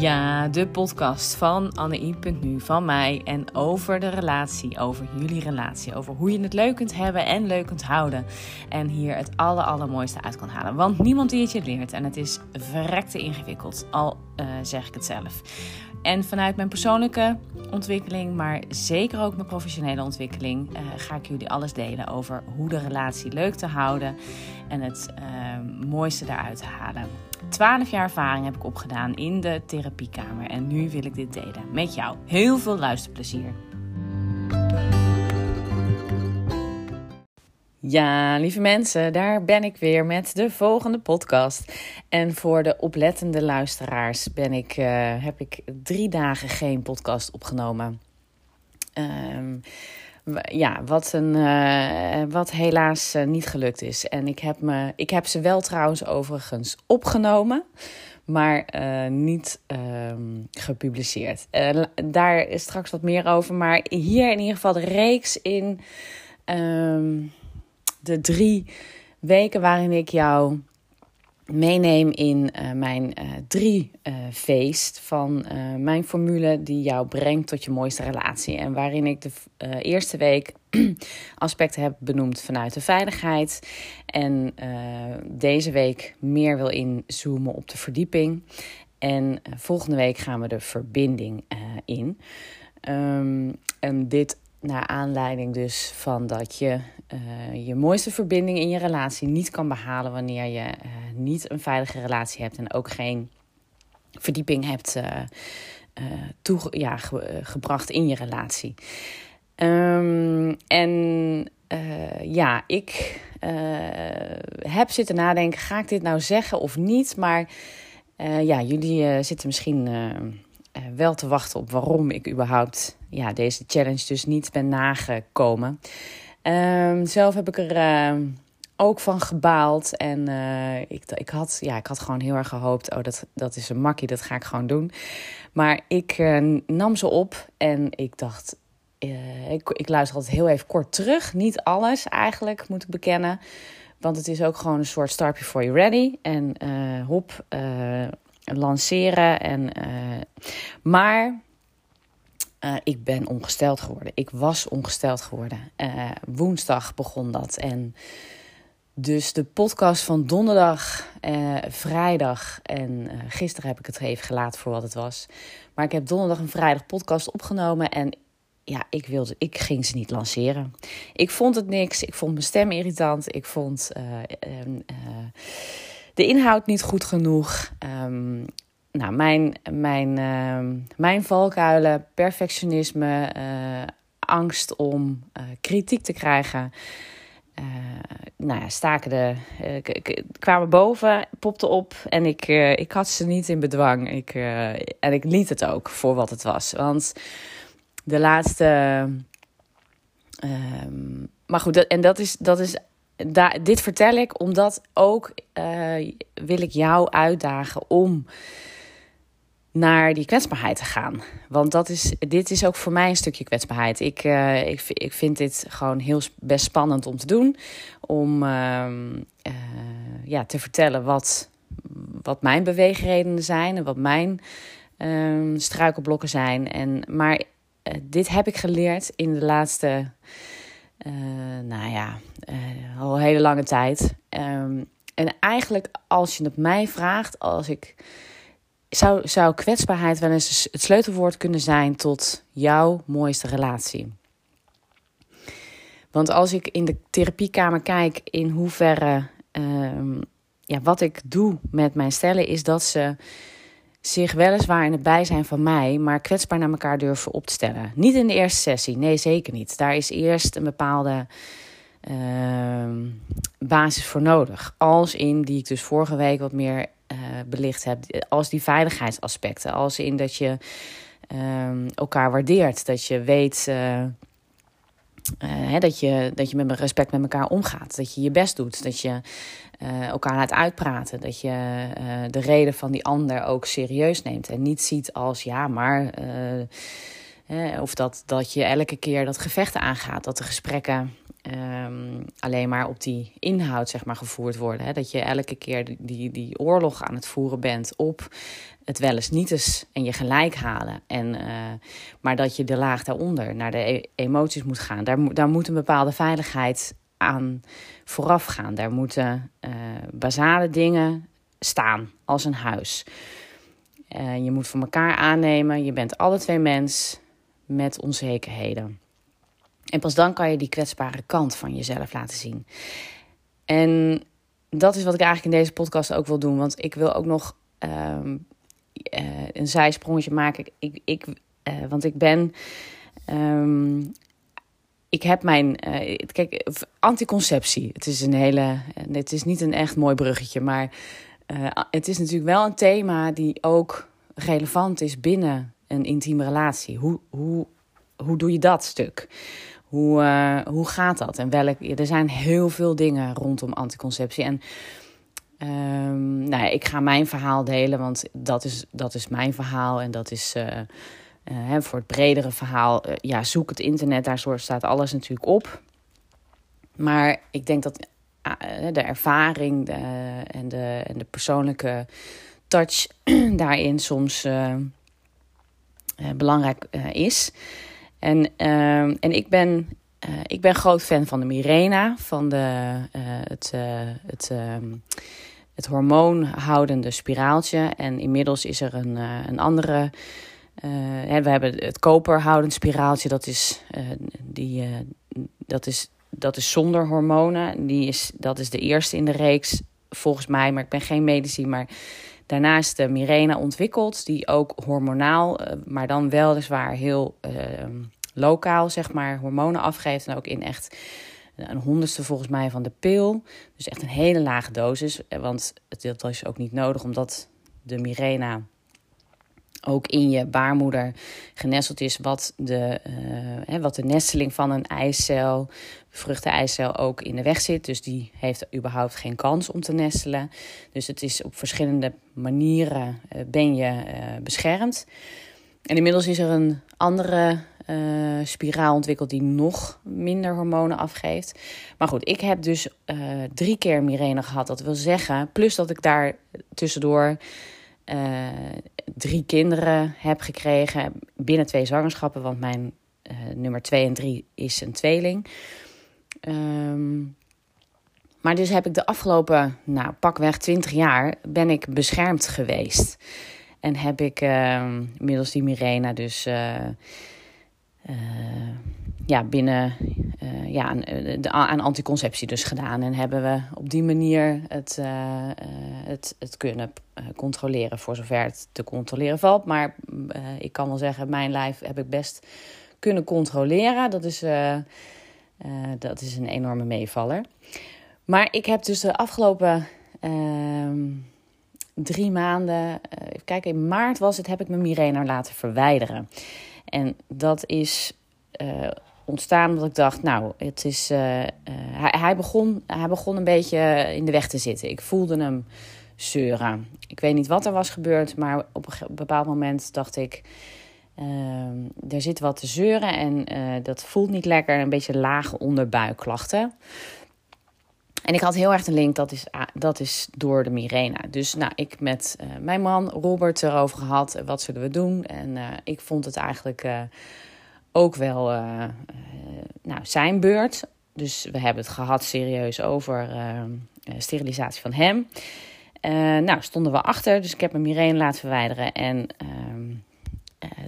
Ja, de podcast van Anne.nu, van mij en over de relatie, over jullie relatie, over hoe je het leuk kunt hebben en leuk kunt houden. En hier het aller, allermooiste uit kan halen. Want niemand die het je leert en het is verrekte ingewikkeld, al uh, zeg ik het zelf. En vanuit mijn persoonlijke ontwikkeling, maar zeker ook mijn professionele ontwikkeling, uh, ga ik jullie alles delen over hoe de relatie leuk te houden en het uh, mooiste daaruit te halen. 12 jaar ervaring heb ik opgedaan in de therapiekamer en nu wil ik dit delen met jou. Heel veel luisterplezier. Ja, lieve mensen, daar ben ik weer met de volgende podcast. En voor de oplettende luisteraars ben ik, uh, heb ik drie dagen geen podcast opgenomen. Um, ja, wat, een, uh, wat helaas uh, niet gelukt is. En ik heb, me, ik heb ze wel trouwens overigens opgenomen, maar uh, niet ehm, gepubliceerd. daar is straks wat meer over. Maar hier in ieder geval de reeks in um, de drie weken waarin ik jou meeneem in uh, mijn uh, drie uh, feest van mijn formule die jou brengt tot je mooiste relatie. En waarin ik de eerste week aspecten heb benoemd vanuit de veiligheid. En deze week meer wil inzoomen op de verdieping. En volgende week gaan we de verbinding in. Um, en dit naar aanleiding dus van dat je uh, je mooiste verbinding in je relatie niet kan behalen wanneer je uh, niet een veilige relatie hebt en ook geen verdieping hebt uh, toe, ja, ge, gebracht in je relatie. Um, en ja, ik heb zitten nadenken, ga ik dit nou zeggen of niet? Maar ja, jullie zitten misschien wel te wachten op waarom ik überhaupt ja, deze challenge dus niet ben nagekomen. Um, zelf heb ik er uh, ook van gebaald. En uh, ik, ik, had, ja, ik had gewoon heel erg gehoopt: oh, dat, dat is een makkie, dat ga ik gewoon doen. Maar ik uh, nam ze op en ik dacht. ik, ik luister altijd heel even kort terug. Niet alles eigenlijk, moet ik bekennen. Want het is ook gewoon een soort start before you're ready. En hop, lanceren. En, maar uh, ik ben ongesteld geworden. Ik was ongesteld geworden. Uh, woensdag begon dat. En dus de podcast van donderdag, uh, vrijdag en gisteren heb ik het even gelaten voor wat het was. Maar ik heb donderdag en vrijdag podcast opgenomen en ja, ik, wilde, ik ging ze niet lanceren. Ik vond het niks. Ik vond mijn stem irritant. Ik vond de inhoud niet goed genoeg. Um, nou, mijn, mijn, uh, mijn valkuilen, perfectionisme, uh, angst om uh, kritiek te krijgen. nou ja, staken de, kwamen boven, popte op en ik, ik had ze niet in bedwang. Ik, en ik liet het ook voor wat het was. Want de laatste. Ehm, maar goed, en dat is, dat is dit vertel ik omdat ook wil ik jou uitdagen om naar die kwetsbaarheid te gaan. Want dat is, dit is ook voor mij een stukje kwetsbaarheid. Ik, uh, ik, vind dit gewoon heel best spannend om te doen. Om uh, uh, ja, te vertellen wat, wat mijn beweegredenen zijn en wat mijn ehm, struikelblokken zijn. En, maar eh, dit heb ik geleerd in de laatste, nou ja, al een hele lange tijd. Um, en eigenlijk, als je het mij vraagt, als ik zou, zou kwetsbaarheid wel eens het sleutelwoord kunnen zijn tot jouw mooiste relatie? Want als ik in de therapiekamer kijk in hoeverre um, ja, wat ik doe met mijn stellen, is dat ze zich weliswaar in het bijzijn van mij, maar kwetsbaar naar elkaar durven op te stellen. Niet in de eerste sessie, nee, zeker niet. Daar is eerst een bepaalde uh, basis voor nodig. Als in die ik dus vorige week wat meer uh, belicht hebt. Als die veiligheidsaspecten. Als in dat je um, elkaar waardeert. Dat je weet. Uh, uh, dat, je, dat je met respect met elkaar omgaat. Dat je je best doet. Dat je elkaar laat uitpraten. Dat je de reden van die ander ook serieus neemt. En niet ziet als ja, maar Hè, of dat, dat je elke keer dat gevechten aangaat, dat de gesprekken ehm, alleen maar op die inhoud zeg maar, gevoerd worden. Hè? Dat je elke keer die, die, oorlog aan het voeren bent op het wel eens niet eens en je gelijk halen. En, uh, maar dat je de laag daaronder naar de e emoties moet gaan. Daar, daar moet een bepaalde veiligheid aan vooraf gaan. Daar moeten uh, basale dingen staan als een huis. Uh, je moet voor elkaar aannemen. Je bent alle twee mens met onzekerheden. En pas dan kan je die kwetsbare kant van jezelf laten zien. En dat is wat ik eigenlijk in deze podcast ook wil doen. Want ik wil ook nog um, uh, een zijsprongetje maken. Ik, ik, uh, want ik ben. Um, ik heb mijn. Uh, kijk, anticonceptie. Het is een hele. Het is niet een echt mooi bruggetje. Maar het is natuurlijk wel een thema die ook relevant is binnen een intieme relatie. Hoe, hoe, hoe doe je dat stuk? Hoe, uh, hoe gaat dat? En welk, er zijn heel veel dingen rondom anticonceptie. En um, nou ja, ik ga mijn verhaal delen, want dat is, dat is mijn verhaal. En dat is uh, voor het bredere verhaal. ja, zoek het internet, daar staat alles natuurlijk op. Maar ik denk dat de ervaring de, en, de, en de persoonlijke touch daarin soms belangrijk uh, is. En, uh, en ik, ben, ik ben groot fan van de Mirena, van de, het, het, ehm, het hormoonhoudende spiraaltje. En inmiddels is er een, een andere. We hebben het koperhoudend spiraaltje, dat is, die, dat is, dat is zonder hormonen. Die is, dat is de eerste in de reeks, volgens mij. Maar ik ben geen medici, maar Daarnaast de Mirena ontwikkeld, die ook hormonaal, eh, maar dan weliswaar heel uh, lokaal, zeg maar, hormonen afgeeft. En ook in echt een honderdste volgens mij van de pil. Dus echt een hele lage dosis. Eh, want het is ook niet nodig, omdat de Mirena ook in je baarmoeder genesteld is, wat de, uh, wat de nesteling van een eicel, bevruchte eicel, ook in de weg zit. Dus die heeft überhaupt geen kans om te nestelen. Dus het is op verschillende manieren uh, ben je uh, beschermd. En inmiddels is er een andere spiraal ontwikkeld die nog minder hormonen afgeeft. Maar goed, ik heb dus drie keer Mirena gehad. Dat wil zeggen, plus dat ik daar tussendoor uh, drie kinderen heb gekregen binnen twee zwangerschappen, want mijn uh, nummer twee en drie is een tweeling. Um, maar dus heb ik de afgelopen, nou, pakweg 20 jaar, ben ik beschermd geweest. En heb ik uh, middels die Mirena dus uh, ja, binnen uh, ja, aan, eh, de, aan anticonceptie dus gedaan. En hebben we op die manier het, het, het kunnen controleren voor zover het te controleren valt. Maar ik kan wel zeggen, mijn lijf heb ik best kunnen controleren. Dat is, dat is een enorme meevaller. Maar ik heb dus de afgelopen ehm, drie maanden, kijken, in maart was het, heb ik mijn Mirena laten verwijderen. En dat is ontstaan omdat ik dacht, nou, het is. Uh, hij, hij, begon, hij begon een beetje in de weg te zitten. Ik voelde hem zeuren. Ik weet niet wat er was gebeurd, maar op een bepaald moment dacht ik. Uh, er zit wat te zeuren en dat voelt niet lekker. Een beetje lage onderbuikklachten. En ik had heel erg de link, dat is, dat is door de Mirena. Dus nou, ik met uh, mijn man Robert erover gehad. Wat zullen we doen? En ik vond het eigenlijk ook wel nou, zijn beurt. Dus we hebben het gehad serieus over sterilisatie van hem. nou, stonden we achter, dus ik heb hem hierheen laten verwijderen. En ehm,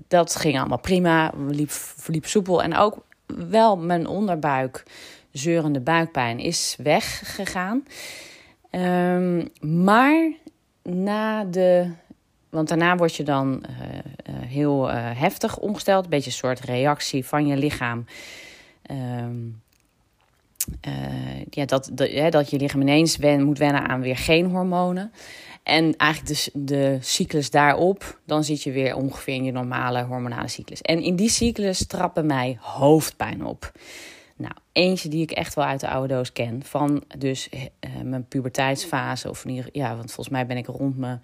dat ging allemaal prima, liep, verliep soepel. En ook wel mijn onderbuik, zeurende buikpijn, is weggegaan. Um, maar na de want daarna word je dan uh, uh, heel uh, heftig omgesteld. Een beetje een soort reactie van je lichaam. Um, ja, dat, dat, dat je lichaam ineens wen, moet wennen aan weer geen hormonen. En eigenlijk dus de cyclus daarop, dan zit je weer ongeveer in je normale hormonale cyclus. En in die cyclus trappen mij hoofdpijn op. Nou, eentje die ik echt wel uit de oude doos ken. Van dus mijn puberteitsfase. Of ieder, ja, want volgens mij ben ik rond mijn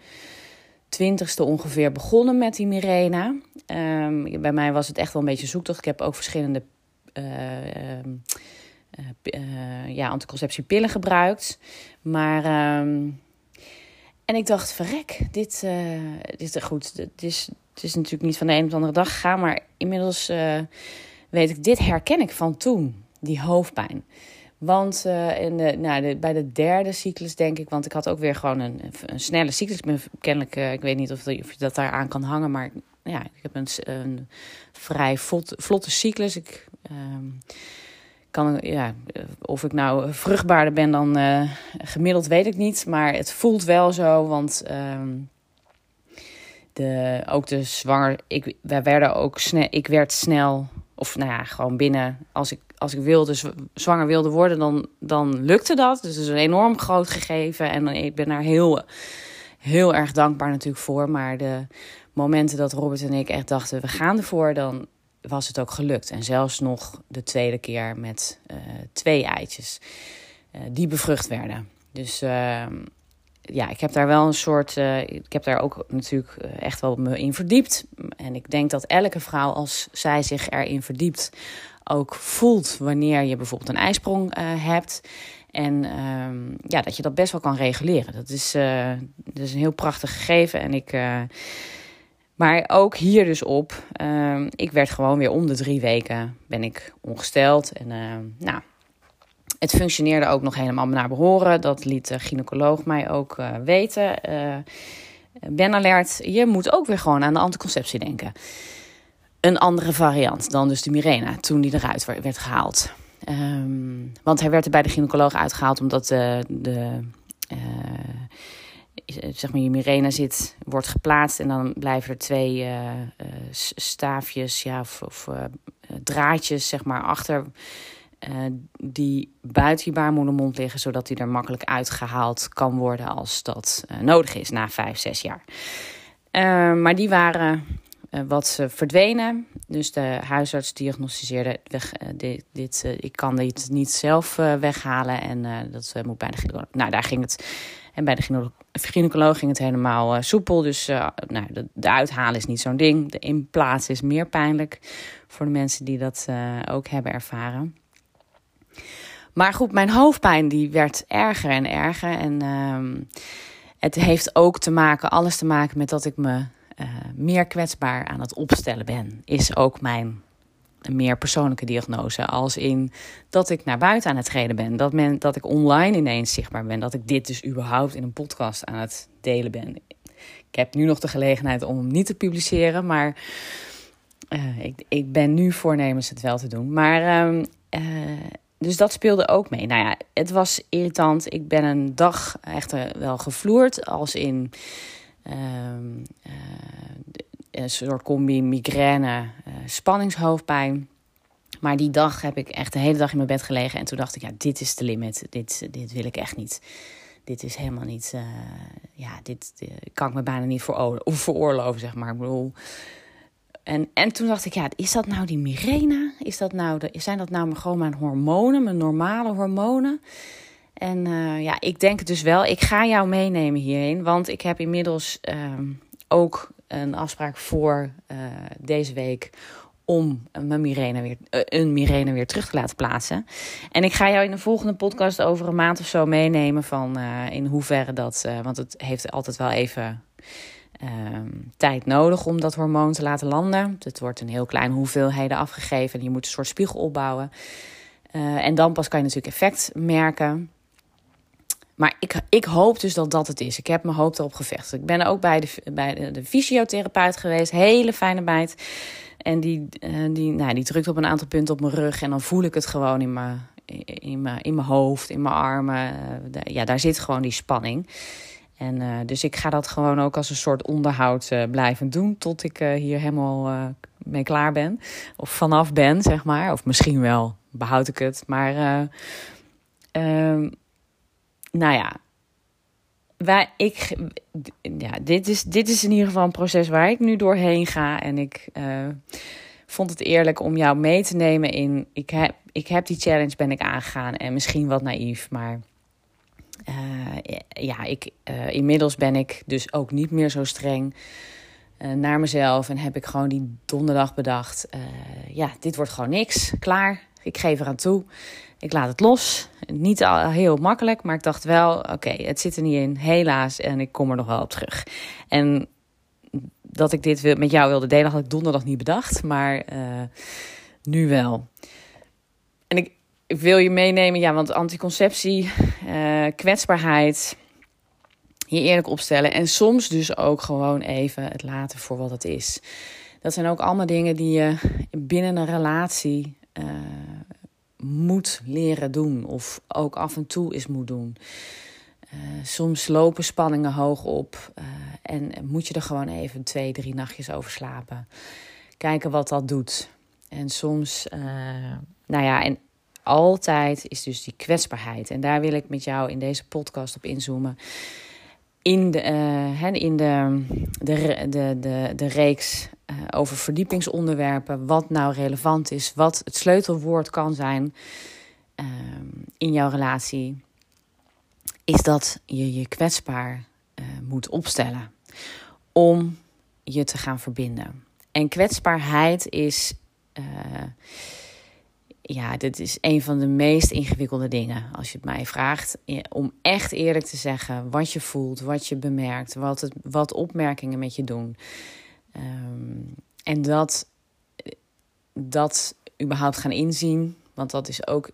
twintigste ongeveer begonnen met die migraine. Ehm, bij mij was het echt wel een beetje zoektocht. Ik heb ook verschillende uh, uh, ja, anticonceptiepillen gebruikt. Maar. Ehm, en ik dacht, verrek, dit, dit is goed. Het is, het is natuurlijk niet van de een op de andere dag gegaan. Maar inmiddels weet ik, dit herken ik van toen, die hoofdpijn. Want uh, in de, nou, de, bij de derde cyclus, denk ik, want ik had ook weer gewoon een, een snelle cyclus. Ik ben kennelijk, uh, ik weet niet of, of, je dat daar aan kan hangen, maar ja, ik heb een, een vrij vlot, vlotte cyclus. Ik um, kan, ja, of ik nou vruchtbaarder ben dan uh, gemiddeld, weet ik niet. Maar het voelt wel zo, want um, de, ook de zwanger, ik, wij werden ook snel, ik werd snel of nou ja, gewoon binnen, als ik, als ik wilde, zwanger wilde worden, dan, dan lukte dat. Dus het is een enorm groot gegeven. En ik ben daar heel, heel erg dankbaar natuurlijk voor. Maar de momenten dat Robert en ik echt dachten, we gaan ervoor, dan was het ook gelukt. En zelfs nog de tweede keer met uh, twee eitjes uh, die bevrucht werden. Dus uh, ja, ik heb daar wel een soort. Uh, ik heb daar ook natuurlijk eh, echt wel me in verdiept. En ik denk dat elke vrouw, als zij zich erin verdiept, ook voelt wanneer je bijvoorbeeld een ijsprong uh, hebt. En uh, ja, dat je dat best wel kan reguleren. Dat is, dat is een heel prachtig gegeven. En ik. maar ook hier dus op. Ehm, ik werd gewoon weer om de drie weken ben ik ongesteld. En nou, het functioneerde ook nog helemaal naar behoren. Dat liet de gynaecoloog mij ook uh, weten. Uh, ben alert, je moet ook weer gewoon aan de anticonceptie denken. Een andere variant dan dus de Mirena, toen die eruit werd gehaald. Um, want hij werd er bij de gynaecoloog uitgehaald omdat de, de uh, zeg maar je Mirena zit, wordt geplaatst en dan blijven er twee staafjes ja, of draadjes zeg maar achter uh, die buiten je baarmoedermond liggen, zodat die er makkelijk uitgehaald kan worden als dat uh, nodig is na vijf, zes jaar. Uh, maar die waren wat verdwenen. Dus de huisarts diagnosticeerde: weg, dit, dit ik kan dit niet zelf weghalen en dat moet bij de gynaecoloog. Nou, daar ging het. En bij de gynaecoloog ging het helemaal soepel. Dus nou, de, uithalen is niet zo'n ding. De inplaatsen is meer pijnlijk voor de mensen die dat ook hebben ervaren. Maar goed, mijn hoofdpijn die werd erger en erger. En uh, het heeft ook te maken, alles te maken met dat ik me uh, meer kwetsbaar aan het opstellen ben. Is ook mijn meer persoonlijke diagnose. Als in dat ik naar buiten aan het treden ben. Dat, men, dat ik online ineens zichtbaar ben. Dat ik dit dus überhaupt in een podcast aan het delen ben. Ik heb nu nog de gelegenheid om hem niet te publiceren. Maar uh, ik, ik ben nu voornemens het wel te doen. Maar uh, dus dat speelde ook mee. Nou ja, het was irritant. Ik ben een dag echt eh, wel gevloerd. Als in uh, uh, een soort combi migraine, uh, spanningshoofdpijn. Maar die dag heb ik echt de hele dag in mijn bed gelegen. En toen dacht ik, ja, dit is de limit. Dit, dit wil ik echt niet. Dit is helemaal niet... ja, dit kan ik me bijna niet voor, veroorloven, zeg maar. Ik bedoel... En, en toen dacht ik, ja, is dat nou die migraine? Is dat nou de, zijn dat nou gewoon mijn hormonen, mijn normale hormonen? En uh, ja, ik denk het dus wel. Ik ga jou meenemen hierheen, want ik heb inmiddels uh, ook een afspraak voor uh, deze week om mijn migraine weer, uh, een migraine weer terug te laten plaatsen. En ik ga jou in de volgende podcast over een maand of zo meenemen van in hoeverre dat, want het heeft altijd wel even um, tijd nodig om dat hormoon te laten landen. Het wordt een heel kleine hoeveelheden afgegeven en je moet een soort spiegel opbouwen. Uh, en dan pas kan je natuurlijk effect merken. Maar ik, ik hoop dus dat dat het is. Ik heb mijn hoop erop gevestigd. Ik ben ook bij de, bij de, de fysiotherapeut geweest. Hele fijne bijt. En die, uh, die, nou, die drukt op een aantal punten op mijn rug. En dan voel ik het gewoon in mijn, in mijn, in mijn hoofd, in mijn armen. Uh, ja, daar zit gewoon die spanning. En uh, dus ik ga dat gewoon ook als een soort onderhoud uh, blijven doen tot ik uh, hier helemaal mee klaar ben. Of vanaf ben, zeg maar. Of misschien wel behoud ik het. Maar ehm, nou ja, wij, ik, ja dit, is, dit is in ieder geval een proces waar ik nu doorheen ga. En ik vond het eerlijk om jou mee te nemen in. Ik heb, ik heb die challenge ben ik aangegaan en misschien wat naïef, maar ja, ik, inmiddels ben ik dus ook niet meer zo streng naar mezelf. En heb ik gewoon die donderdag bedacht: ja, dit wordt gewoon niks. Klaar. Ik geef eraan toe. Ik laat het los. Niet al heel makkelijk, maar ik dacht wel: oké, het zit er niet in, helaas. En ik kom er nog wel op terug. En dat ik dit met jou wilde delen, had ik donderdag niet bedacht, maar nu wel. En ik, wil je meenemen, ja, want anticonceptie, uh, kwetsbaarheid, je eerlijk opstellen en soms dus ook gewoon even het laten voor wat het is. Dat zijn ook allemaal dingen die je binnen een relatie uh, moet leren doen of ook af en toe eens moet doen. Uh, soms lopen spanningen hoog op en moet je er gewoon even twee, drie nachtjes over slapen. Kijken wat dat doet. En soms, nou ja, en altijd is dus die kwetsbaarheid. En daar wil ik met jou in deze podcast op inzoomen. In de, in de, de, de, de, de reeks over verdiepingsonderwerpen. Wat nou relevant is. Wat het sleutelwoord kan zijn in jouw relatie is dat je je kwetsbaar uh, moet opstellen om je te gaan verbinden. En kwetsbaarheid is, uh, ja, dit is een van de meest ingewikkelde dingen als je het mij vraagt. Om echt eerlijk te zeggen wat je voelt, wat je bemerkt, wat, het, wat opmerkingen met je doen. Um, en dat, dat überhaupt gaan inzien, want dat is ook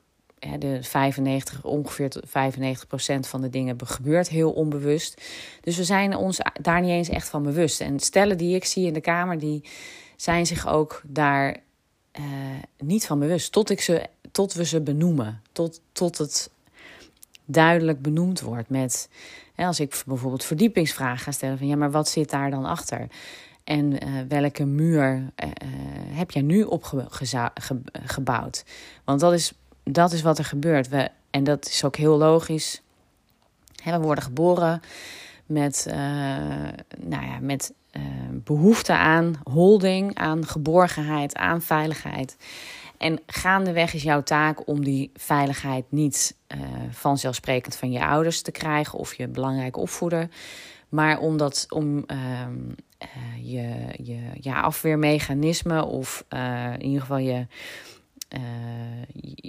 de 95, ongeveer 95 procent van de dingen gebeurt heel onbewust. Dus we zijn ons daar niet eens echt van bewust. En stellen die ik zie in de kamer, die zijn zich ook daar uh, niet van bewust. Tot, ik ze, tot we ze benoemen. Tot, tot het duidelijk benoemd wordt. Met, hè, als ik bijvoorbeeld verdiepingsvragen ga stellen: van ja, maar wat zit daar dan achter? En uh, welke muur uh, heb jij nu opgebouwd? Want dat is dat is wat er gebeurt. We, en dat is ook heel logisch. we worden geboren met, nou ja, met uh, behoefte aan holding, aan geborgenheid, aan veiligheid. En gaandeweg is jouw taak om die veiligheid niet uh, vanzelfsprekend van je ouders te krijgen of je belangrijke opvoeder. Maar om, dat, om ehm, je, je ja, afweermechanisme of in ieder geval je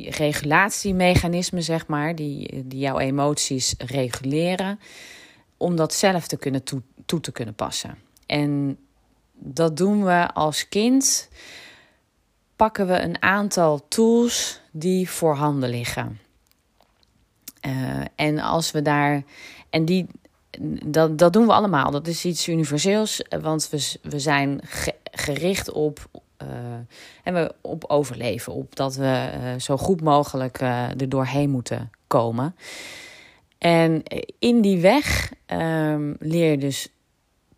regulatiemechanismen, zeg maar, die, die jouw emoties reguleren, om dat zelf te kunnen toe, toe te kunnen passen. En dat doen we als kind. Pakken we een aantal tools die voorhanden liggen. Uh, en als we daar. En die, dat, dat doen we allemaal. Dat is iets universeels, want we, we zijn gericht op uh, en we op overleven, op dat we uh, zo goed mogelijk er doorheen moeten komen. En in die weg um, leer je dus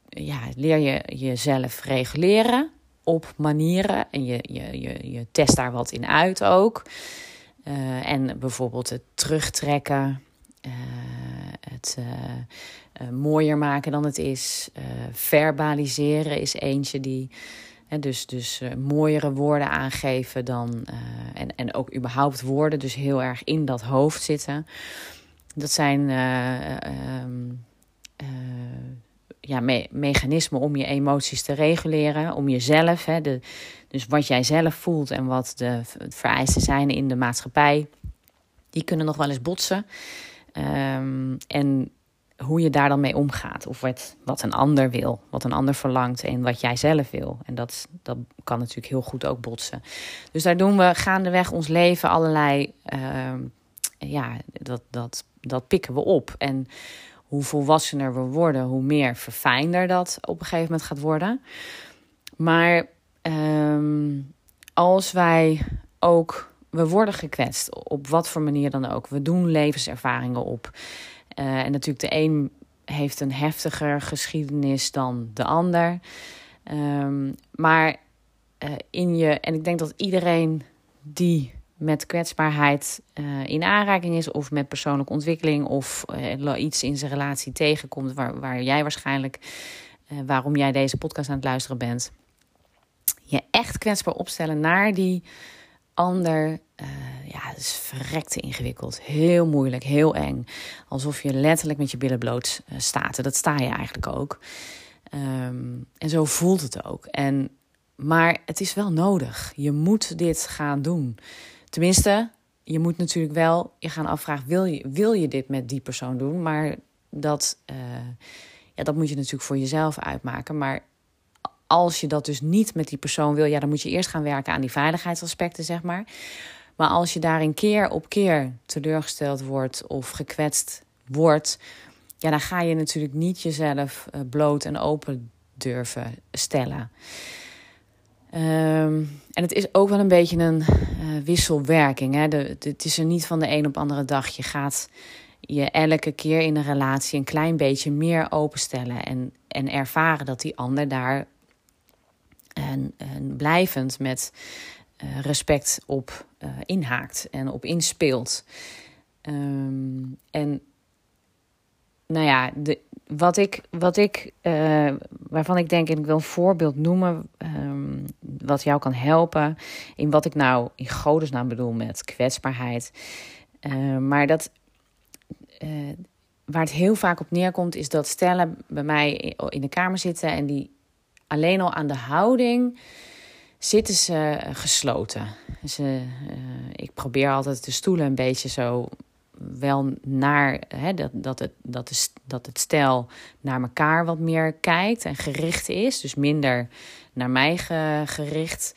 ja, leer je jezelf reguleren op manieren. En je, je, je, je test daar wat in uit ook. en bijvoorbeeld het terugtrekken, het mooier maken dan het is. verbaliseren is eentje die dus dus uh, mooiere woorden aangeven dan. En, en ook überhaupt woorden, dus heel erg in dat hoofd zitten. Dat zijn uh, ja, me mechanismen om je emoties te reguleren, om jezelf. Hè, de, dus wat jij zelf voelt en wat de vereisten zijn in de maatschappij, die kunnen nog wel eens botsen. Um, en hoe je daar dan mee omgaat. Of wat, wat een ander wil, wat een ander verlangt en wat jij zelf wil. En dat, dat kan natuurlijk heel goed ook botsen. Dus daar doen we gaandeweg ons leven allerlei. Uh, ja, dat, dat, dat pikken we op. En hoe volwassener we worden, hoe meer verfijnder dat op een gegeven moment gaat worden. Maar um, als wij ook. We worden gekwetst, op wat voor manier dan ook. We doen levenservaringen op. Uh, en natuurlijk de een heeft een heftiger geschiedenis dan de ander. Um, maar uh, in je, en ik denk dat iedereen die met kwetsbaarheid uh, in aanraking is, of met persoonlijke ontwikkeling, of iets in zijn relatie tegenkomt, waar, waar jij waarschijnlijk, waarom jij deze podcast aan het luisteren bent, je echt kwetsbaar opstellen naar die ander ja, het is verrekte ingewikkeld. Heel moeilijk, heel eng. Alsof je letterlijk met je billen bloot staat. Dat sta je eigenlijk ook. Ehm, en zo voelt het ook. En, maar het is wel nodig. Je moet dit gaan doen. Tenminste, je moet natuurlijk wel je gaan afvragen: wil je, wil je dit met die persoon doen? Maar dat, uh, ja, dat moet je natuurlijk voor jezelf uitmaken. Maar als je dat dus niet met die persoon wil, ja, dan moet je eerst gaan werken aan die veiligheidsaspecten, zeg maar. Maar als je daarin keer op keer teleurgesteld wordt of gekwetst wordt, ja, dan ga je natuurlijk niet jezelf uh, bloot en open durven stellen. Um, en het is ook wel een beetje een uh, wisselwerking. Hè? Het is er niet van de een op andere dag. Je gaat je elke keer in een relatie een klein beetje meer openstellen. En, en ervaren dat die ander daar en, en blijvend met uh, respect op uh, inhaakt en op inspeelt. Um, en nou ja, de, wat ik, wat ik uh, waarvan ik denk, en ik wil een voorbeeld noemen, um, wat jou kan helpen in wat ik nou in godesnaam bedoel met kwetsbaarheid. Uh, maar dat, uh, waar het heel vaak op neerkomt, is dat stellen bij mij in de kamer zitten en die alleen al aan de houding zitten ze gesloten. Ze, ik probeer altijd de stoelen een beetje zo wel naar hè, dat, dat, het, dat, de, dat het stel naar elkaar wat meer kijkt en gericht is. Dus minder naar mij gericht.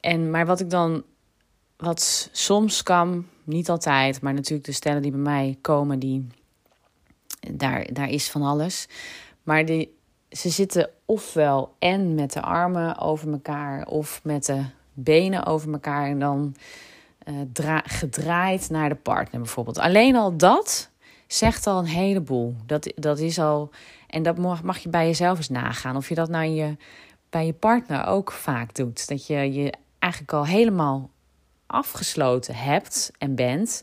En, maar wat ik dan, wat soms kan, niet altijd, maar natuurlijk de stellen die bij mij komen, die, daar, daar is van alles. Maar die, ze zitten ofwel en met de armen over elkaar of met de benen over elkaar. En dan uh, gedraaid naar de partner bijvoorbeeld. Alleen al dat zegt al een heleboel. Dat, dat is al. En dat mag, mag je bij jezelf eens nagaan. Of je dat nou je, bij je partner ook vaak doet. Dat je je eigenlijk al helemaal afgesloten hebt en bent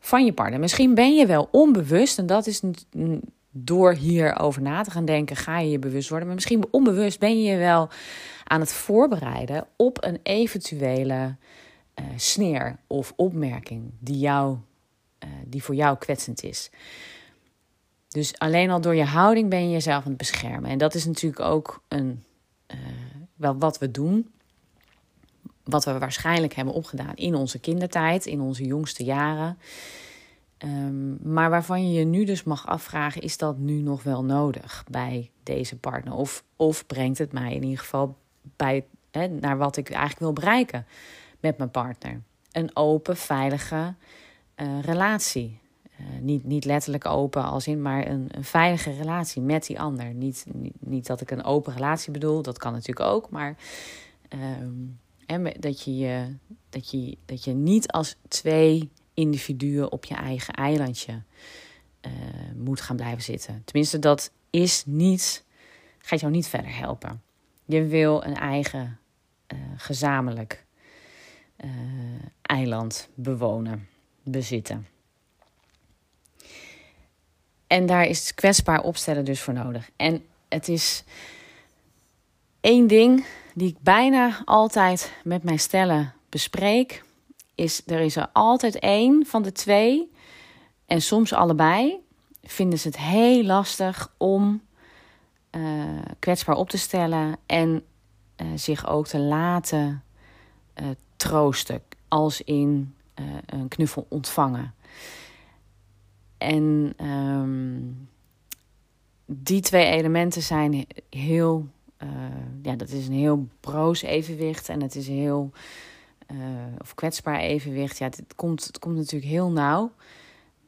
van je partner. Misschien ben je wel onbewust, en dat is door hierover na te gaan denken, ga je je bewust worden. Maar misschien onbewust ben je je wel aan het voorbereiden op een eventuele uh, sneer of opmerking die, jou, uh, die voor jou kwetsend is. Dus alleen al door je houding ben je jezelf aan het beschermen. En dat is natuurlijk ook een, uh, wel wat we doen. Wat we waarschijnlijk hebben opgedaan in onze kindertijd, in onze jongste jaren. Um, maar waarvan je je nu dus mag afvragen: is dat nu nog wel nodig bij deze partner? Of, of brengt het mij in ieder geval bij, hè, naar wat ik eigenlijk wil bereiken? Met mijn partner. Een open, veilige uh, relatie. Uh, niet, niet letterlijk open als in, maar een, een veilige relatie met die ander. Niet, niet, dat ik een open relatie bedoel, dat kan natuurlijk ook, maar um, dat, je, dat, je, dat je niet als twee individuen op je eigen eilandje uh, moet gaan blijven zitten. Tenminste, dat is niet, gaat jou niet verder helpen. Je wil een eigen gezamenlijk uh, eiland bewonen, bezitten. En daar is kwetsbaar opstellen dus voor nodig. En het is één ding die ik bijna altijd met mijn stellen bespreek. Is er is er altijd één van de twee, en soms allebei, vinden ze het heel lastig om uh, kwetsbaar op te stellen en uh, zich ook te laten uh, troosten, als in uh, een knuffel ontvangen. En um, die twee elementen zijn heel, uh, ja, dat is een heel broos evenwicht en het is heel, uh, of kwetsbaar evenwicht. Ja, het komt, het komt natuurlijk heel nauw.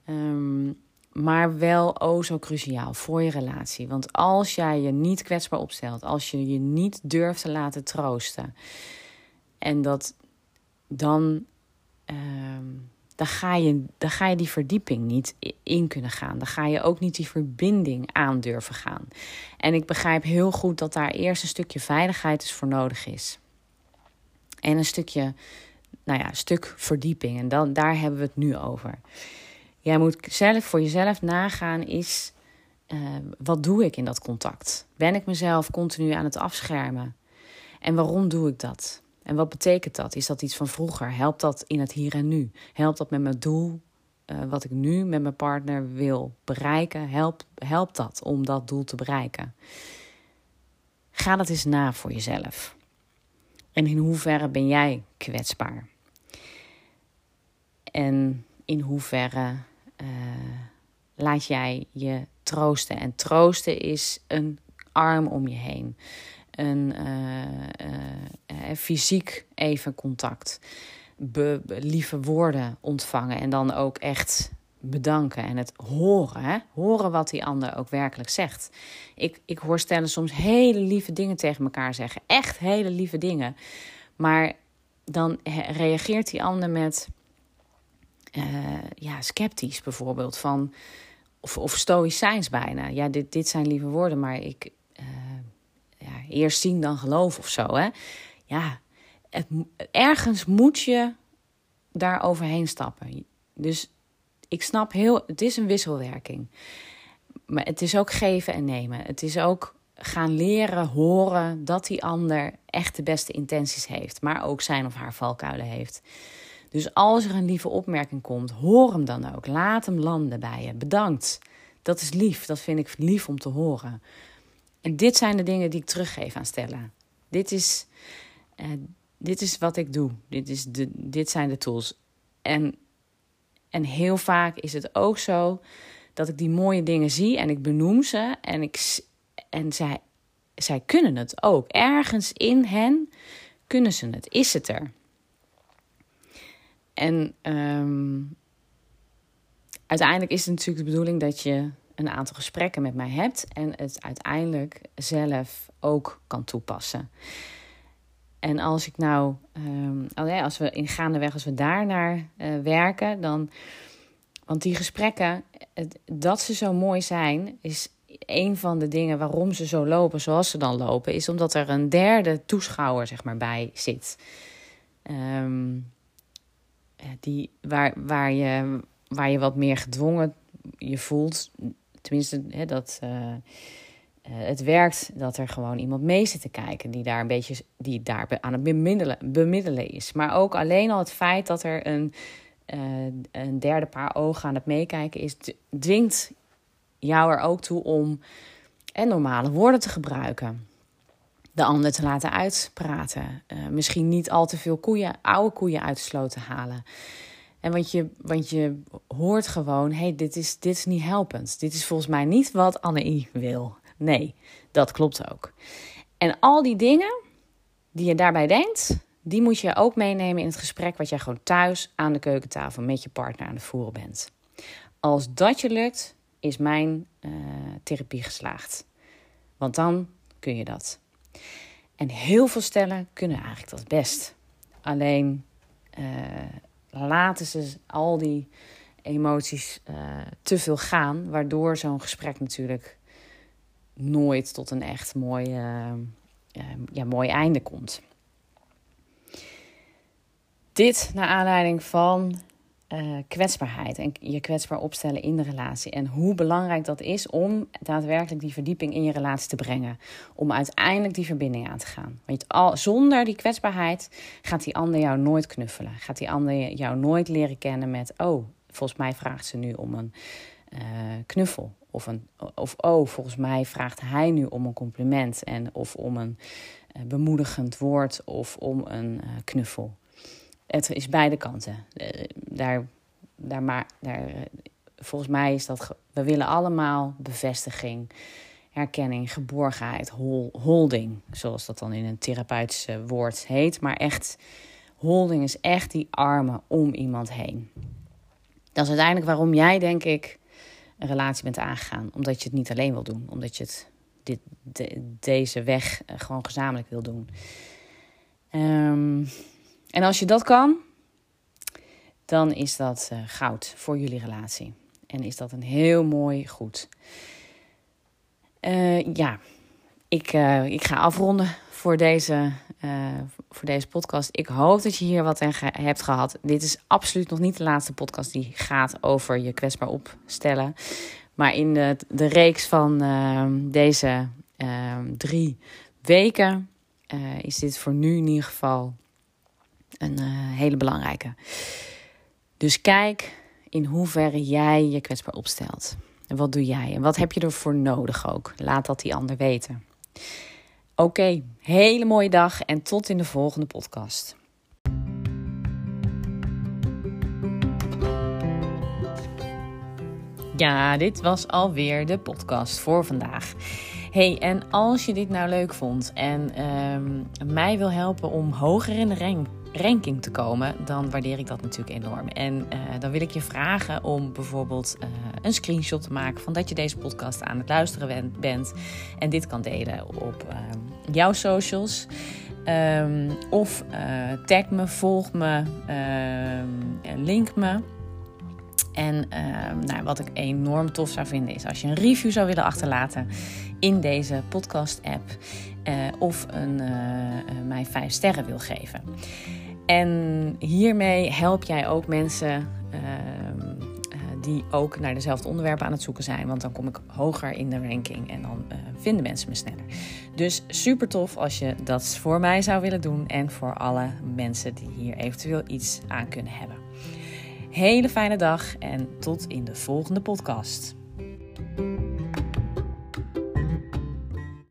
Um, maar wel oh zo cruciaal voor je relatie. Want als jij je niet kwetsbaar opstelt, als je je niet durft te laten troosten, en dat dan, ehm, dan, ga je, dan ga je die verdieping niet in kunnen gaan. Dan ga je ook niet die verbinding aan durven gaan. En ik begrijp heel goed dat daar eerst een stukje veiligheid dus voor nodig is. En een stukje, nou ja, stuk verdieping. En dan, daar hebben we het nu over. Jij moet zelf voor jezelf nagaan is... Uh, wat doe ik in dat contact? Ben ik mezelf continu aan het afschermen? En waarom doe ik dat? En wat betekent dat? Is dat iets van vroeger? Helpt dat in het hier en nu? Helpt dat met mijn doel, uh, wat ik nu met mijn partner wil bereiken? Helpt, helpt dat om dat doel te bereiken? Ga dat eens na voor jezelf. En in hoeverre ben jij kwetsbaar? En in hoeverre uh, laat jij je troosten? En troosten is een arm om je heen. Een uh, fysiek even contact. Lieve woorden ontvangen. En dan ook echt bedanken en het horen. Hè? Horen wat die ander ook werkelijk zegt. Ik, ik hoor stellen soms hele lieve dingen tegen elkaar zeggen. Echt hele lieve dingen. Maar dan reageert die ander met ja, sceptisch bijvoorbeeld. Van, of, of stoïcijns bijna. Ja, dit, dit zijn lieve woorden, maar ik ja, eerst zien dan geloof of zo. Hè? Ja, het, ergens moet je daar overheen stappen. Dus ik snap heel, het is een wisselwerking. Maar het is ook geven en nemen. Het is ook gaan leren, horen dat die ander echt de beste intenties heeft, maar ook zijn of haar valkuilen heeft. Dus als er een lieve opmerking komt, hoor hem dan ook. Laat hem landen bij je. Bedankt. Dat is lief. Dat vind ik lief om te horen. En dit zijn de dingen die ik teruggeef aan Stella. Dit is, uh, dit is wat ik doe. Dit, is de, dit zijn de tools. En, en heel vaak is het ook zo dat ik die mooie dingen zie en ik benoem ze. En, ik, en zij, zij kunnen het ook. Ergens in hen kunnen ze het. Is het er? En um, uiteindelijk is het natuurlijk de bedoeling dat je een aantal gesprekken met mij hebt en het uiteindelijk zelf ook kan toepassen. En als ik nou, um, als we in gaandeweg, als we daarnaar uh, werken, dan. Want die gesprekken, het, dat ze zo mooi zijn, is een van de dingen waarom ze zo lopen zoals ze dan lopen, is omdat er een derde toeschouwer zeg maar, bij zit. Um, die, waar, waar, je, waar je wat meer gedwongen je voelt. Tenminste, hè, dat uh, het werkt dat er gewoon iemand mee zit te kijken die daar een beetje die daar aan het bemiddelen, bemiddelen is. Maar ook alleen al het feit dat er een, uh, een derde paar ogen aan het meekijken is, dwingt jou er ook toe om en normale woorden te gebruiken de ander te laten uitpraten. Misschien niet al te veel koeien, oude koeien uit de sloot te halen. En want je, want je hoort gewoon: hey, dit, is, dit is niet helpend. Dit is volgens mij niet wat Anne-I wil. Nee, dat klopt ook. En al die dingen die je daarbij denkt, die moet je ook meenemen in het gesprek wat jij gewoon thuis aan de keukentafel met je partner aan het voeren bent. Als dat je lukt, is mijn uh, therapie geslaagd. Want dan kun je dat. En heel veel stellen kunnen eigenlijk dat best. Alleen uh, laten ze al die emoties uh, te veel gaan, waardoor zo'n gesprek natuurlijk nooit tot een echt mooi, uh, ja, mooi einde komt. Dit naar aanleiding van uh, kwetsbaarheid en je kwetsbaar opstellen in de relatie. En hoe belangrijk dat is om daadwerkelijk die verdieping in je relatie te brengen. Om uiteindelijk die verbinding aan te gaan. Want al, zonder die kwetsbaarheid gaat die ander jou nooit knuffelen. Gaat die ander jou nooit leren kennen met: oh, volgens mij vraagt ze nu om een uh, knuffel. Of, een, of oh, volgens mij vraagt hij nu om een compliment. En, of om een uh, bemoedigend woord of om een knuffel het is beide kanten. Uh, daar, daar, maar, daar, uh, volgens mij is dat. We willen allemaal bevestiging, herkenning, geborgenheid, hol, holding. Zoals dat dan in een therapeutisch woord heet. Maar echt, holding is echt die armen om iemand heen. Dat is uiteindelijk waarom jij, denk ik, een relatie bent aangegaan. Omdat je het niet alleen wil doen. Omdat je het, dit, de, deze weg gewoon gezamenlijk wil doen. Um, en als je dat kan, dan is dat uh, goud voor jullie relatie. En is dat een heel mooi goed. Uh, ja, ik, uh, ik ga afronden voor deze, voor deze podcast. Ik hoop dat je hier wat aan hebt gehad. Dit is absoluut nog niet de laatste podcast die gaat over je kwetsbaar opstellen. Maar in de, de reeks van deze drie weken is dit voor nu in ieder geval een uh, hele belangrijke. Dus kijk in hoeverre jij je kwetsbaar opstelt. En wat doe jij? En wat heb je ervoor nodig ook? Laat dat die ander weten. Oké, hele mooie dag en tot in de volgende podcast. Ja, dit was alweer de podcast voor vandaag. Hey, en als je dit nou leuk vond en uh, mij wil helpen om hoger in de rank ranking te komen, dan waardeer ik dat natuurlijk enorm. En uh, dan wil ik je vragen om bijvoorbeeld uh, een screenshot te maken van dat je deze podcast aan het luisteren bent en dit kan delen op uh, jouw socials. Um, of tag me, volg me, ehm, link me. En nou, wat ik enorm tof zou vinden is als je een review zou willen achterlaten in deze podcast-app. of een, mij vijf sterren wil geven. En hiermee help jij ook mensen uh, die ook naar dezelfde onderwerpen aan het zoeken zijn. Want dan kom ik hoger in de ranking en dan vinden mensen me sneller. Dus super tof als je dat voor mij zou willen doen en voor alle mensen die hier eventueel iets aan kunnen hebben. Hele fijne dag en tot in de volgende podcast.